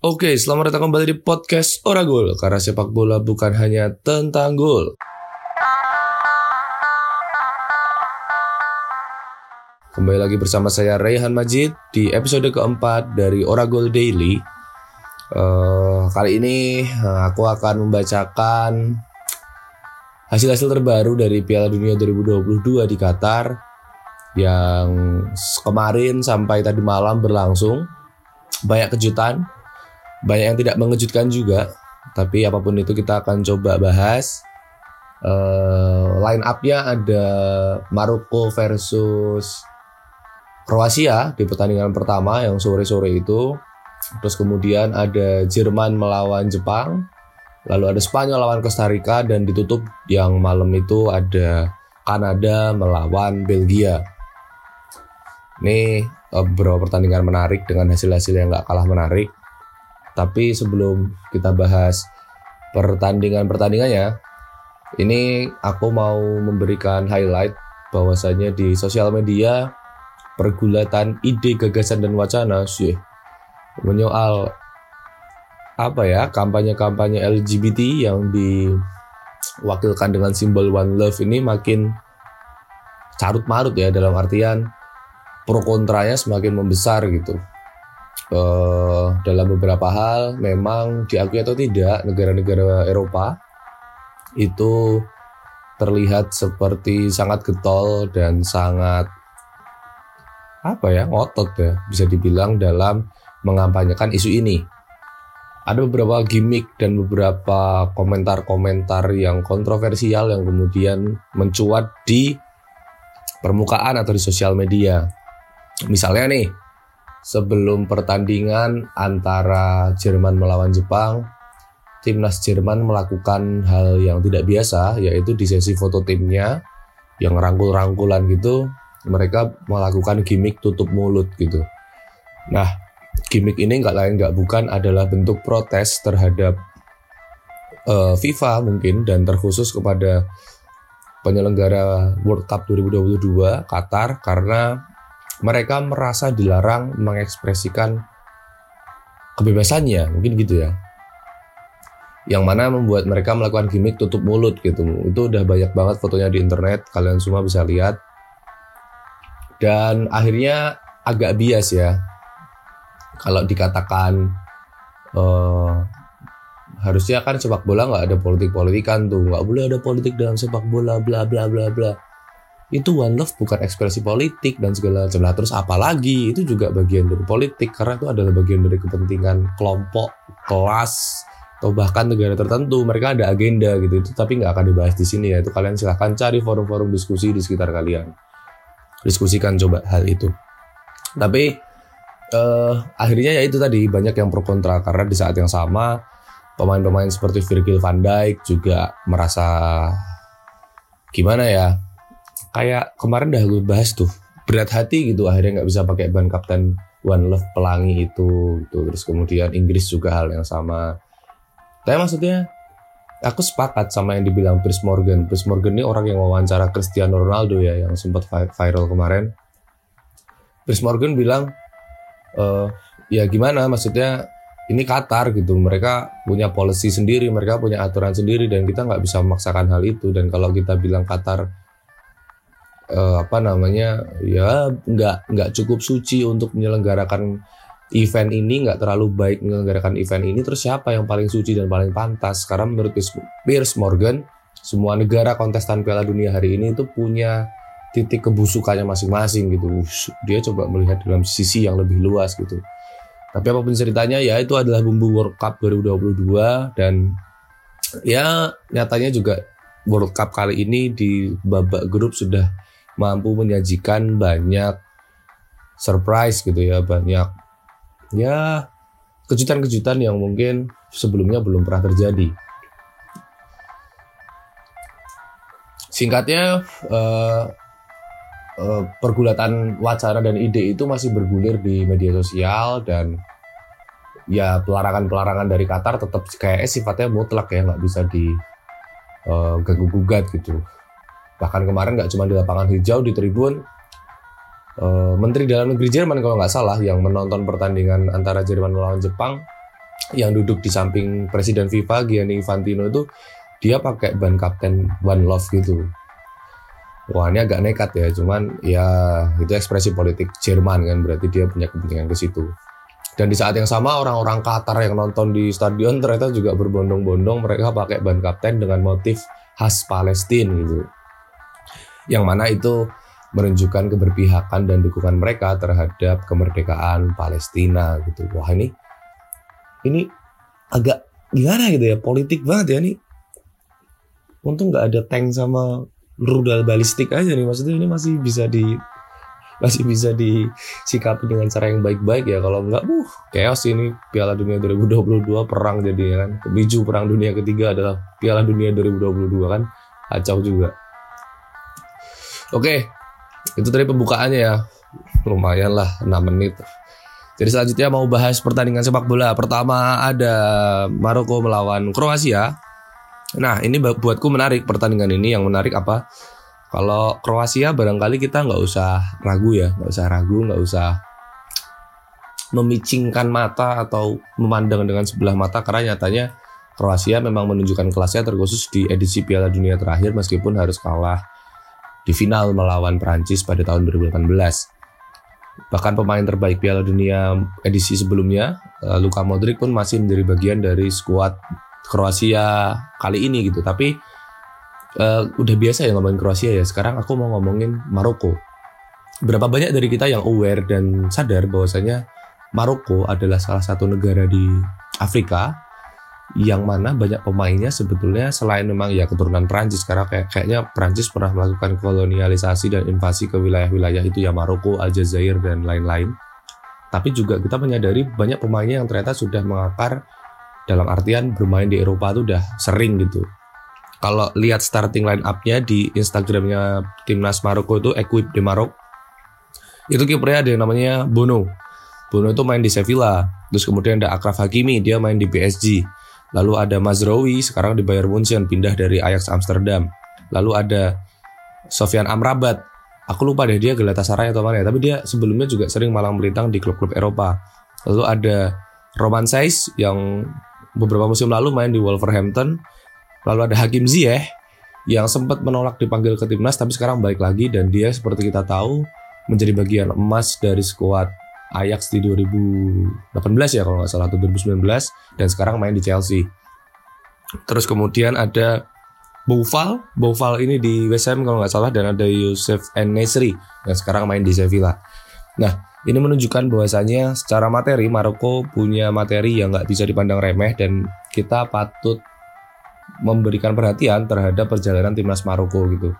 Oke, selamat datang kembali di podcast Oragol Karena sepak bola bukan hanya tentang gol. Kembali lagi bersama saya Rayhan Majid di episode keempat dari Oragol Daily. Uh, Kali ini uh, aku akan membacakan hasil-hasil terbaru dari Piala Dunia 2022 di Qatar Yang kemarin sampai tadi malam berlangsung. Banyak kejutan banyak yang tidak mengejutkan juga tapi apa pun itu kita akan coba bahas. Uh, line up-nya ada Maroko versus Kroasia di pertandingan pertama yang sore-sore itu. Terus kemudian ada Jerman melawan Jepang lalu ada Spanyol lawan Costa Rica dan ditutup yang malam itu ada Kanada melawan Belgia. Ini uh, beberapa pertandingan menarik dengan hasil-hasil yang gak kalah menarik tapi sebelum kita bahas pertandingan-pertandingannya, ini aku mau memberikan highlight bahwasanya di sosial media pergulatan ide, gagasan dan wacana sih menyoal apa ya kampanye-kampanye LGBT yang diwakilkan dengan simbol one love ini makin carut marut ya dalam artian pro kontranya semakin membesar gitu uh, dalam beberapa hal memang diakui atau tidak negara-negara Eropa itu terlihat seperti sangat getol dan sangat apa ya ngotot ya bisa dibilang dalam mengampanyekan isu ini. Ada beberapa gimmick dan beberapa komentar-komentar yang kontroversial yang kemudian mencuat di permukaan atau di sosial media. Misalnya nih, sebelum pertandingan antara Jerman melawan Jepang, timnas Jerman melakukan hal yang tidak biasa, yaitu di sesi foto timnya yang rangkul-rangkulan gitu, mereka melakukan gimmick tutup mulut gitu. Nah, gimmick ini nggak lain nggak bukan adalah bentuk protes terhadap uh, FIFA mungkin dan terkhusus kepada penyelenggara World Cup 2022 Qatar karena mereka merasa dilarang mengekspresikan kebebasannya, mungkin gitu ya. Yang mana membuat mereka melakukan gimmick tutup mulut gitu. Itu udah banyak banget fotonya di internet, kalian semua bisa lihat. Dan akhirnya agak bias ya. Kalau dikatakan uh, harusnya kan sepak bola nggak ada politik-politikan tuh, nggak boleh ada politik dalam sepak bola, bla bla bla bla itu one love bukan ekspresi politik dan segala macam. Nah, terus apalagi itu juga bagian dari politik karena itu adalah bagian dari kepentingan kelompok, kelas atau bahkan negara tertentu. Mereka ada agenda gitu itu tapi nggak akan dibahas di sini ya. Itu kalian silahkan cari forum-forum diskusi di sekitar kalian. Diskusikan coba hal itu. Tapi uh, akhirnya ya itu tadi banyak yang pro kontra karena di saat yang sama pemain-pemain seperti Virgil van Dijk juga merasa gimana ya kayak kemarin udah gue bahas tuh berat hati gitu akhirnya nggak bisa pakai ban kapten One Love pelangi itu gitu. Terus kemudian Inggris juga hal yang sama. Tapi maksudnya aku sepakat sama yang dibilang Chris Morgan. Chris Morgan ini orang yang wawancara Cristiano Ronaldo ya yang sempat viral kemarin. Chris Morgan bilang e, ya gimana maksudnya ini Qatar gitu. Mereka punya policy sendiri mereka punya aturan sendiri dan kita nggak bisa memaksakan hal itu. Dan kalau kita bilang Qatar uh, apa namanya ya nggak nggak cukup suci untuk menyelenggarakan event ini nggak terlalu baik menyelenggarakan event ini terus siapa yang paling suci dan paling pantas? Karena menurut Piers Morgan semua negara kontestan Piala Dunia hari ini itu punya titik kebusukannya masing-masing gitu. Dia coba melihat dalam sisi yang lebih luas gitu. Tapi apa pun ceritanya ya itu adalah bumbu World Cup 2022 dan ya nyatanya juga World Cup kali ini di babak grup sudah mampu menyajikan banyak surprise gitu ya, banyak ya kejutan-kejutan yang mungkin sebelumnya belum pernah terjadi. Singkatnya, uh, pergulatan wacana dan ide itu masih bergulir di media sosial dan ya pelarangan-pelarangan dari Qatar tetap kayak sifatnya mutlak ya nggak bisa di uh, ganggu-gugat gitu. Bahkan kemarin nggak cuma di lapangan hijau di tribun, uh, Menteri Dalam Negeri Jerman kalau nggak salah yang menonton pertandingan antara Jerman melawan Jepang yang duduk di samping presiden FIFA Gianni Infantino itu dia pakai ban kapten One Love gitu. Wah ini agak nekat ya cuman ya itu ekspresi politik Jerman kan berarti dia punya kepentingan ke situ. Dan di saat yang sama orang-orang Qatar yang nonton di stadion ternyata juga berbondong-bondong mereka pakai ban kapten dengan motif khas Palestina gitu yang mana itu menunjukkan keberpihakan dan dukungan mereka terhadap kemerdekaan Palestina gitu. Wah ini ini agak gimana gitu ya politik banget ya nih untung nggak ada tank sama rudal balistik aja nih maksudnya ini masih bisa di masih bisa disikapi dengan cara yang baik-baik ya. Kalau enggak uh chaos ini. Piala Dunia 2022 perang jadi kan. Pemicu perang dunia ketiga adalah Piala Dunia 2022 kan. Kacau juga oke itu tadi pembukaannya ya. Lumayan lah 6 menit. Jadi selanjutnya mau bahas pertandingan sepak bola. Pertama ada Maroko melawan Kroasia. Nah ini buatku menarik pertandingan ini. Yang menarik apa? Kalau Kroasia barangkali kita nggak usah ragu ya, nggak usah ragu, nggak usah memicingkan mata atau memandang dengan sebelah mata. Karena nyatanya Kroasia memang menunjukkan kelasnya terkhusus di edisi Piala Dunia terakhir. Meskipun harus kalah di final melawan Prancis pada tahun 2018. Bahkan pemain terbaik Piala Dunia edisi sebelumnya, eh, Luka Modric pun masih menjadi bagian dari skuad Kroasia kali ini gitu. Tapi uh, udah biasa ya ngomongin Kroasia ya. Sekarang aku mau ngomongin Maroko. Berapa banyak dari kita yang aware dan sadar bahwasanya Maroko adalah salah satu negara di Afrika yang mana banyak pemainnya sebetulnya selain memang ya keturunan Prancis karena kayak kayaknya Prancis pernah melakukan kolonialisasi dan invasi ke wilayah-wilayah itu ya Maroko, Aljazair dan lain-lain. Tapi juga kita menyadari banyak pemainnya yang ternyata sudah mengakar dalam artian bermain di Eropa itu udah sering gitu. Kalau lihat starting line up-nya di Instagramnya timnas Maroko itu Equip de Marok, itu kipernya ada yang namanya Bono. Bono itu main di Sevilla. Terus kemudian ada Akraf Hakimi, dia main di PSG. Lalu ada Mazraoui, sekarang di Bayern Munchen, pindah dari Ajax Amsterdam. Lalu ada Sofian Amrabat. Aku lupa deh dia Galatasaray atau mana ya, tapi dia sebelumnya juga sering malang melintang di klub-klub Eropa. Lalu ada Roman Saiz yang beberapa musim lalu main di Wolverhampton. Lalu ada Hakim Ziyech yang sempat menolak dipanggil ke timnas tapi sekarang balik lagi dan dia seperti kita tahu menjadi bagian emas dari skuad Ajax di 2018 ya kalau nggak salah atau 2019 dan sekarang main di Chelsea. Terus kemudian ada Boufal, Boufal ini di West Ham kalau nggak salah dan ada Yusuf Nesri yang sekarang main di Sevilla. Nah, ini menunjukkan bahwasanya secara materi Maroko punya materi yang nggak bisa dipandang remeh dan kita patut memberikan perhatian terhadap perjalanan timnas Maroko gitu.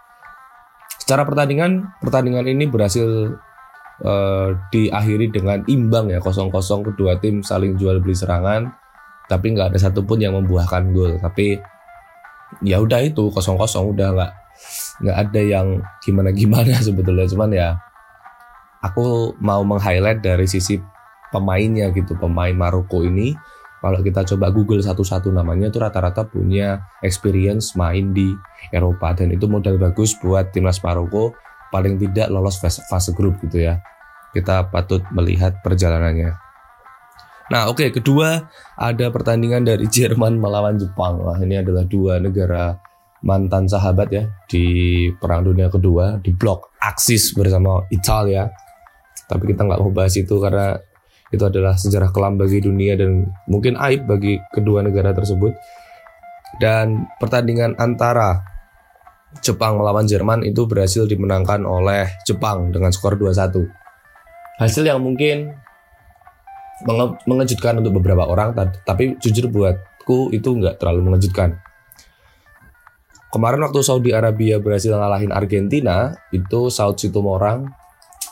Secara pertandingan, pertandingan ini berhasil uh, diakhiri dengan imbang ya kosong-kosong kedua tim saling jual beli serangan, tapi nggak ada satupun yang membuahkan gol. Tapi ya udah itu kosong-kosong udah nggak nggak ada yang gimana-gimana sebetulnya. Cuman ya aku mau meng-highlight dari sisi pemainnya gitu pemain Maroko ini. Kalau kita coba Google satu-satu namanya itu rata-rata punya experience main di Eropa. Dan itu modal bagus buat timnas Maroko paling tidak lolos fase, fase grup gitu ya. Kita patut melihat perjalanannya. Nah oke okay, kedua ada pertandingan dari Jerman melawan Jepang. Wah, ini adalah dua negara mantan sahabat ya di Perang Dunia Kedua di blok Aksis bersama Italia. Tapi kita nggak mau bahas itu karena itu adalah sejarah kelam bagi dunia dan mungkin aib bagi kedua negara tersebut. Dan pertandingan antara Jepang melawan Jerman itu berhasil dimenangkan oleh Jepang dengan skor 2-1. Hasil yang mungkin menge mengejutkan untuk beberapa orang, tapi jujur buatku itu nggak terlalu mengejutkan. Kemarin waktu Saudi Arabia berhasil ngalahin Argentina, itu Saud Situmorang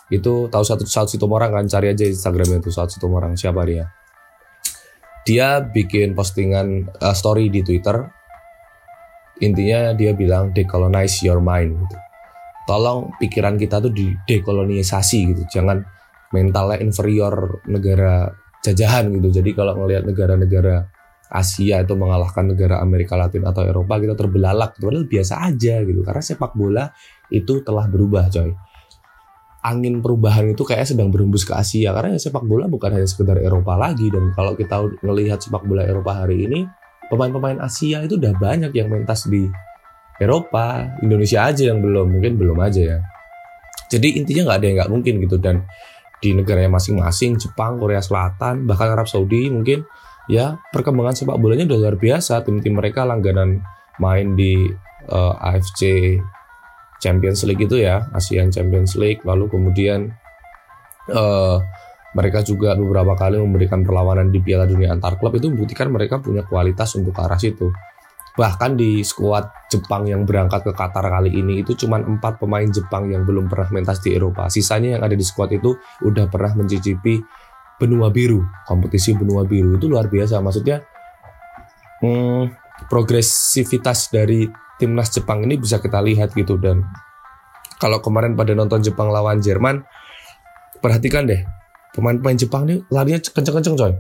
itu tahu satu Saud Situmorang kan cari aja Instagramnya itu Saud Situmorang siapa dia dia bikin postingan uh, story di Twitter intinya dia bilang decolonize your mind gitu. Tolong pikiran kita tuh di dekolonisasi gitu. Jangan mentalnya inferior negara jajahan gitu. Jadi kalau ngelihat negara-negara Asia itu mengalahkan negara Amerika Latin atau Eropa kita terbelalak. Itu padahal biasa aja gitu. Karena sepak bola itu telah berubah coy. Angin perubahan itu kayak sedang berembus ke Asia. Karena sepak bola bukan hanya sekedar Eropa lagi. Dan kalau kita melihat sepak bola Eropa hari ini pemain-pemain Asia itu udah banyak yang mentas di Eropa Indonesia aja yang belum mungkin belum aja ya. Jadi intinya nggak ada yang nggak mungkin gitu. Dan di negaranya masing-masing Jepang Korea Selatan bahkan Arab Saudi mungkin ya perkembangan sepak bolanya udah luar biasa. Tim-tim mereka langganan main di uh, eh, AFC Champions League itu ya ASEAN Champions League. Lalu kemudian uh, mereka juga beberapa kali memberikan perlawanan di Piala Dunia antar klub itu membuktikan mereka punya kualitas untuk ke arah situ. Bahkan di skuad Jepang yang berangkat ke Qatar kali ini itu cuma empat pemain Jepang yang belum pernah mentas di Eropa. Sisanya yang ada di skuad itu udah pernah mencicipi benua biru. Kompetisi benua biru itu luar biasa. Maksudnya hmm, progresivitas dari timnas Jepang ini bisa kita lihat gitu. Dan kalau kemarin pada nonton Jepang lawan Jerman perhatikan deh pemain-pemain Jepang ini larinya kenceng-kenceng coy.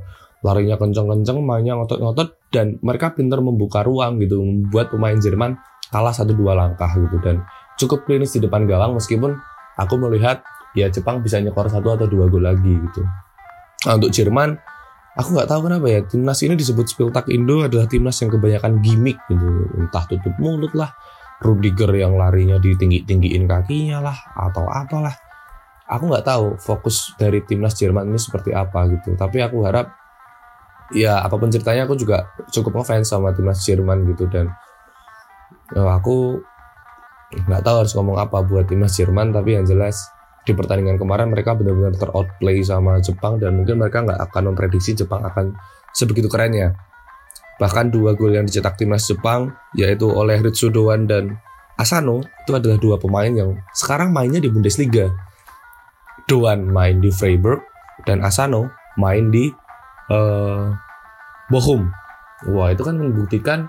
Larinya kenceng-kenceng mainnya ngotot-ngotot dan mereka pintar membuka ruang gitu membuat pemain Jerman kalah satu dua langkah gitu dan cukup klinis di depan gawang meskipun aku melihat ya Jepang bisa nyekor satu atau dua gol lagi gitu. Nah, untuk Jerman aku nggak tahu kenapa ya timnas ini disebut Spiltak Indo adalah timnas yang kebanyakan gimmick gitu. Entah tutup mulut lah Rudiger yang larinya ditinggi-tinggiin kakinya lah atau apalah aku nggak tahu fokus dari timnas Jerman ini seperti apa gitu tapi aku harap ya apa pun ceritanya aku juga cukup ngefans sama timnas Jerman gitu dan ya, aku nggak tahu harus ngomong apa buat timnas Jerman tapi yang jelas di pertandingan kemarin mereka benar-benar teroutplay sama Jepang dan mungkin mereka nggak akan memprediksi Jepang akan sebegitu kerennya. Bahkan dua gol yang dicetak timnas Jepang yaitu oleh Ritsu Doan dan Asano itu adalah dua pemain yang sekarang mainnya di Bundesliga. Doan main di Freiburg dan Asano main di uh, Bochum. Wah itu kan membuktikan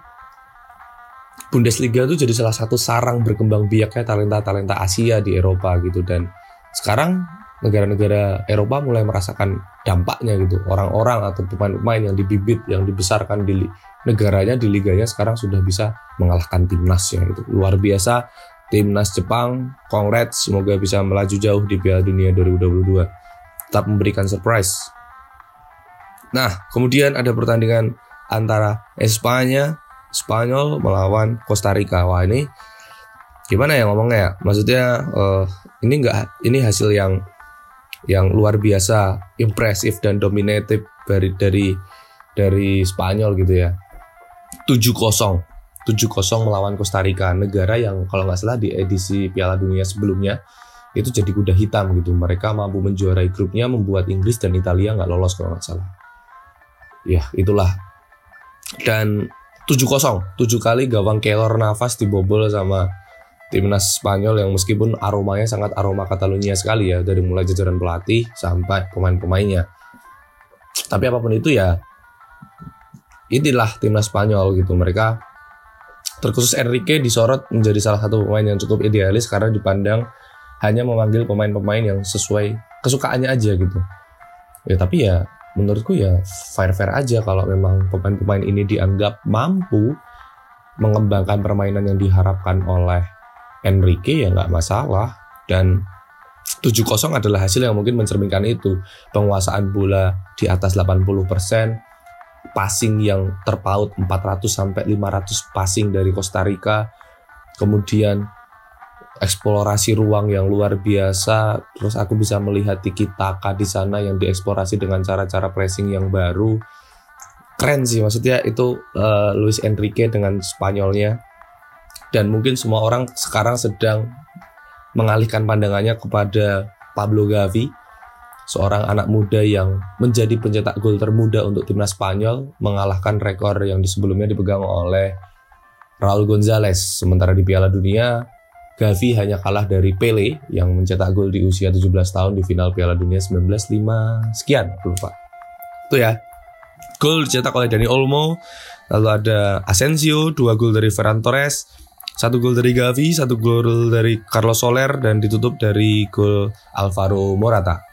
Bundesliga itu jadi salah satu sarang berkembang biaknya talenta-talenta Asia di Eropa gitu dan sekarang negara-negara Eropa mulai merasakan dampaknya gitu. Orang-orang atau pemain-pemain yang dibibit, yang dibesarkan di negaranya, di liganya sekarang sudah bisa mengalahkan timnas ya itu luar biasa. Timnas Jepang, congrats, semoga bisa melaju jauh di Piala Dunia 2022. Tetap memberikan surprise. Nah, kemudian ada pertandingan antara Espanya, Spanyol melawan Costa Rica. Wah ini gimana ya ngomongnya ya? Maksudnya uh, ini enggak ini hasil yang yang luar biasa, impresif dan dominatif dari dari dari Spanyol gitu ya. 7-0. 7-0 melawan Costa Rica, negara yang kalau nggak salah di edisi Piala Dunia sebelumnya itu jadi kuda hitam gitu. Mereka mampu menjuarai grupnya, membuat Inggris dan Italia nggak lolos kalau nggak salah. Ya, itulah. Dan 7-0, 7 kali gawang Keylor Navas dibobol sama timnas Spanyol yang meskipun aromanya sangat aroma Catalunya sekali ya dari mulai jajaran pelatih sampai pemain-pemainnya. Tapi apa pun itu ya inilah timnas Spanyol gitu. Mereka terkhusus Enrique disorot menjadi salah satu pemain yang cukup idealis karena dipandang hanya memanggil pemain-pemain yang sesuai kesukaannya aja gitu. Ya tapi ya menurutku ya fair-fair aja kalau memang pemain-pemain ini dianggap mampu mengembangkan permainan yang diharapkan oleh Enrique ya nggak masalah dan 7-0 adalah hasil yang mungkin mencerminkan itu penguasaan bola di atas 80% passing yang terpaut 400 sampai 500 passing dari Costa Rica. Kemudian eksplorasi ruang yang luar biasa. Terus aku bisa melihat Tiki Taka di sana yang dieksplorasi dengan cara-cara pressing yang baru. Keren sih maksudnya itu uh, Luis Enrique dengan Spanyolnya. Dan mungkin semua orang sekarang sedang mengalihkan pandangannya kepada Pablo Gavi, seorang anak muda yang menjadi pencetak gol termuda untuk timnas Spanyol, mengalahkan rekor yang sebelumnya dipegang oleh Raul Gonzalez. Sementara di Piala Dunia, Gavi hanya kalah dari Pele yang mencetak gol di usia 17 tahun di final Piala Dunia 1905 sekian, lupa. Itu ya. Gol dicetak oleh Dani Olmo, lalu ada Asensio, dua gol dari Ferran Torres, satu gol dari Gavi, satu gol dari Carlos Soler dan ditutup dari gol Alvaro Morata.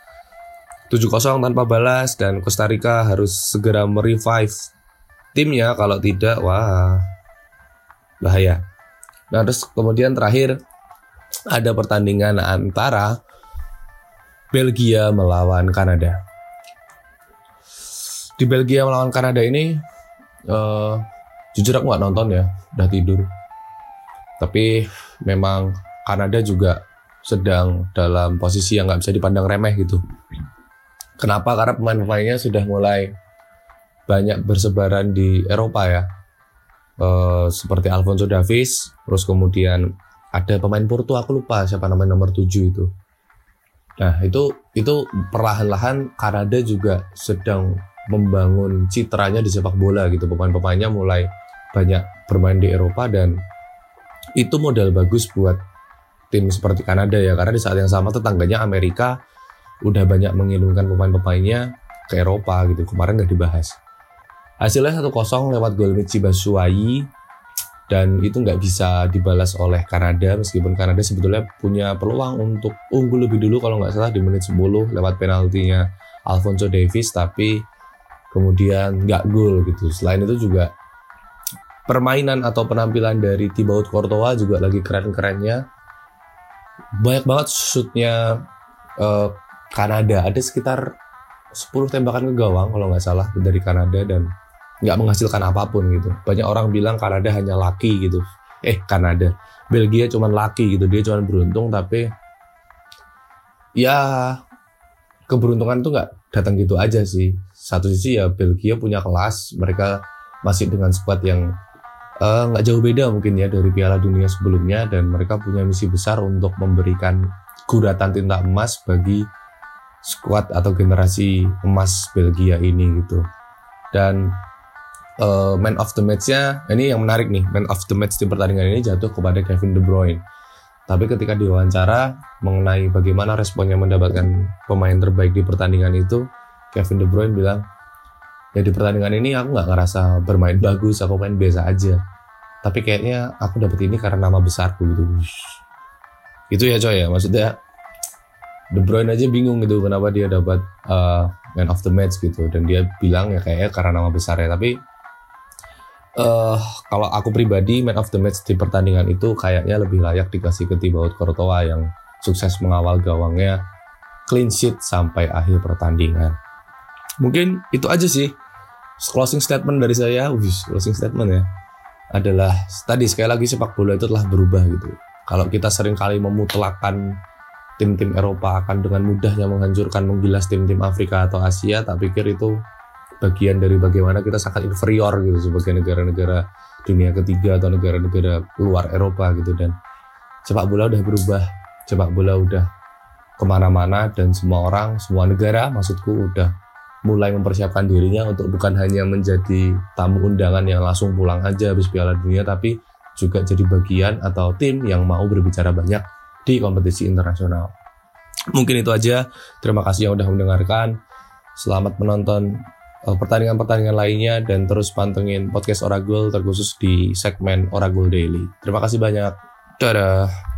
7-0 tanpa balas dan Costa Rica harus segera merevive timnya kalau tidak wah bahaya. Nah terus kemudian terakhir ada pertandingan antara Belgia melawan Kanada. Di Belgia melawan Kanada ini, uh, jujur aku nggak nonton ya, udah tidur. Tapi memang Kanada juga sedang dalam posisi yang nggak bisa dipandang remeh gitu. Kenapa? Karena pemain-pemainnya sudah mulai banyak bersebaran di Eropa ya. Uh, seperti Alfonso Davies, terus kemudian ada pemain Porto aku lupa siapa namanya nomor 7 itu. Nah, itu itu perlahan-lahan Kanada juga sedang membangun citranya di sepak bola gitu. Pemain-pemainnya mulai banyak bermain di Eropa dan itu modal bagus buat tim seperti Kanada ya karena di saat yang sama tetangganya Amerika udah banyak mengirimkan pemain-pemainnya ke Eropa gitu. Kemarin nggak dibahas. Hasilnya 1-0 lewat gol Michi Basuayi dan itu nggak bisa dibalas oleh Kanada meskipun Kanada sebetulnya punya peluang untuk unggul lebih dulu kalau nggak salah di menit 10 lewat penaltinya Alfonso Davis tapi kemudian nggak gol gitu selain itu juga permainan atau penampilan dari Thibaut Courtois juga lagi keren-kerennya banyak banget shootnya uh, Kanada ada sekitar 10 tembakan ke gawang kalau nggak salah dari Kanada dan nggak menghasilkan apa pun gitu. Banyak orang bilang Kanada hanya laki gitu. Eh Kanada, Belgia cuma laki gitu. Dia cuma beruntung tapi ya keberuntungan tuh nggak datang gitu aja sih. Satu sisi ya Belgia punya kelas, mereka masih dengan squad yang eh, nggak uh, jauh beda mungkin ya dari Piala Dunia sebelumnya dan mereka punya misi besar untuk memberikan guratan tinta emas bagi squad atau generasi emas Belgia ini gitu. Dan uh, man of the match-nya ini yang menarik nih man of the match di pertandingan ini jatuh kepada Kevin De Bruyne. Tapi ketika diwawancara mengenai bagaimana responnya mendapatkan pemain terbaik di pertandingan itu Kevin De Bruyne bilang ya di pertandingan ini aku nggak ngerasa bermain bagus aku main biasa aja. Tapi kayaknya aku dapat ini karena nama besarku gitu. Itu ya coy ya? Maksudnya De Bruyne aja bingung gitu kenapa dia dapat uh, man of the match gitu dan dia bilang ya kayaknya karena nama besarnya tapi uh, kalau aku pribadi man of the match di pertandingan itu kayaknya lebih layak dikasih ke Thibaut Courtois yang sukses mengawal gawangnya clean sheet sampai akhir pertandingan. Mungkin itu aja sih closing statement dari saya. Wih, closing statement ya adalah tadi sekali lagi sepak bola itu telah berubah gitu. Kalau kita sering kali memutlakan tim-tim Eropa akan dengan mudahnya menghancurkan menggilas tim-tim Afrika atau Asia, tak pikir itu bagian dari bagaimana kita sangat inferior gitu sebagai negara-negara dunia ketiga atau negara-negara luar Eropa gitu. Dan sepak bola udah berubah sepak bola udah ke mana-mana dan semua orang semua negara maksudku udah mulai mempersiapkan dirinya untuk bukan hanya menjadi tamu undangan yang langsung pulang aja habis Piala Dunia tapi juga jadi bagian atau tim yang mau berbicara banyak di kompetisi internasional. Mungkin itu aja. Terima kasih yang udah mendengarkan. Selamat menonton Eh, pertandingan-pertandingan lainnya dan terus pantengin podcast Oragul terkhusus di segmen Oragul Daily. Terima kasih banyak. Dadah.